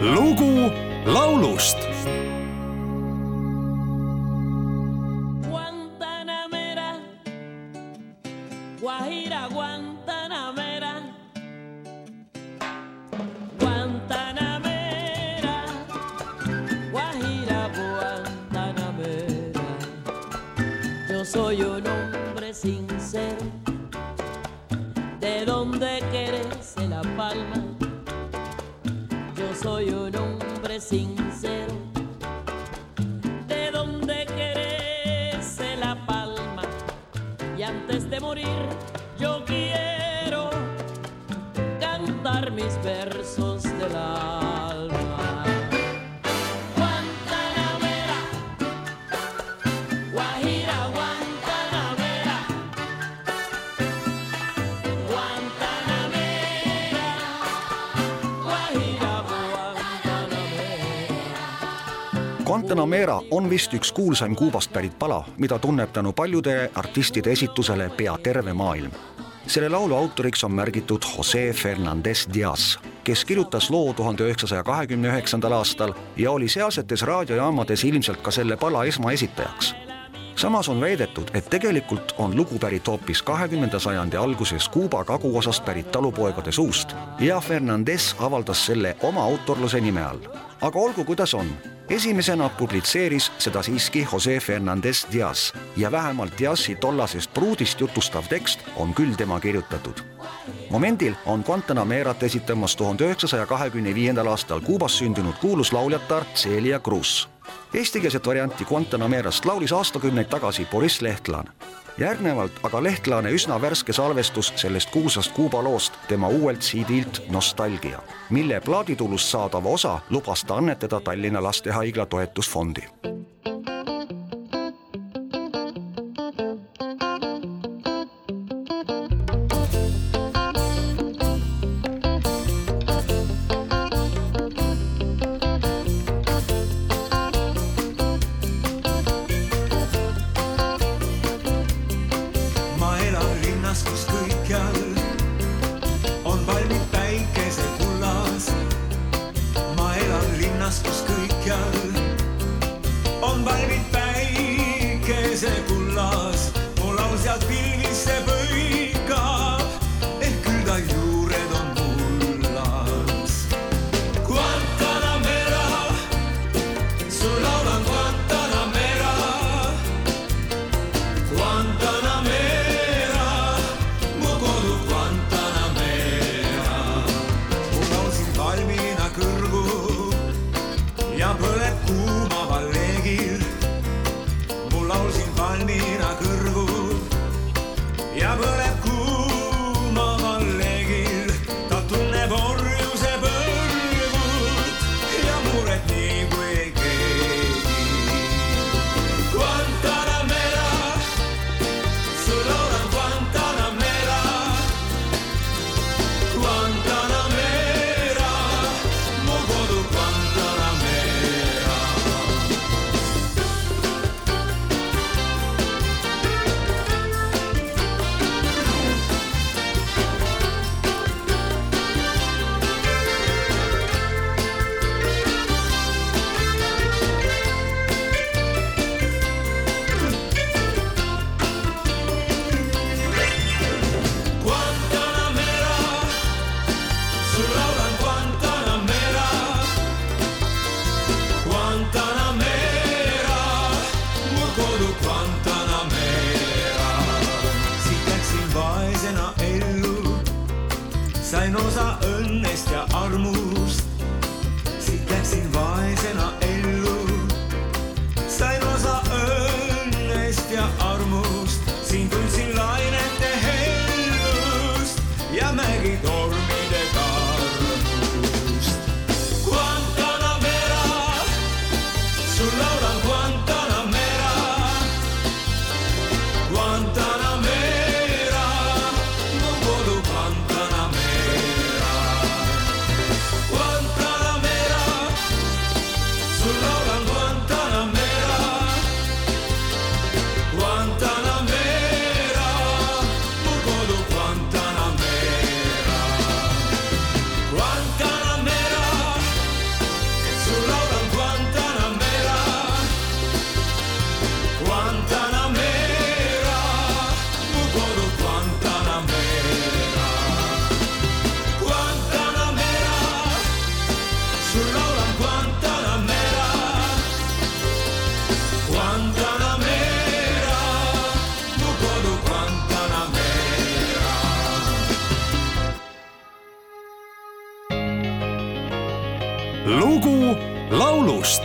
lugu laulust Guantanamera, Guajira Guantanamera, Guantanamera, Guajira Guantanamera. Yo soy un hombre sincero, de donde querese la palma. Soy un hombre sincero de donde querese la palma. Y antes de morir, yo quiero cantar mis versos del alma. Guantanamera on vist üks kuulsaim Kuubast pärit pala, mida tunneb tänu paljude artistide esitusele pea terve maailm. selle laulu autoriks on märgitud Jose Fernandez Diaz, kes kirjutas loo tuhande üheksasaja kahekümne üheksandal aastal ja oli sealsetes raadiojaamades ilmselt ka selle pala esmaesitajaks samas on väidetud, et tegelikult on lugu pärit hoopis kahekümnenda sajandi alguses Kuuba kaguosast pärit talupoegade suust ja Fernandez avaldas selle oma autorluse nime all. aga olgu, kuidas on, esimesena publitseeris seda siiski Jose Fernandez Diaz ja vähemalt Diazi tollasest pruudist jutustav tekst on küll tema kirjutatud. momendil on Guantanamerat esitamas tuhande üheksasaja kahekümne viiendal aastal Kuubas sündinud kuulus lauljatar Celia Cruz Eestikeelset varianti Guantanamerast laulis aastakümneid tagasi Boriss Lehtlan. järgnevalt aga Lehtlane üsna värske salvestus sellest kuulsast Kuuba loost tema uuelt CD-lt Nostalgia, mille plaaditulust saadava osa lubas ta annetada Tallinna Lastehaigla toetusfondi ja põleb kuumaval sain osa õnnest ja armust. siit läksin vaesena ellu, lugu laulust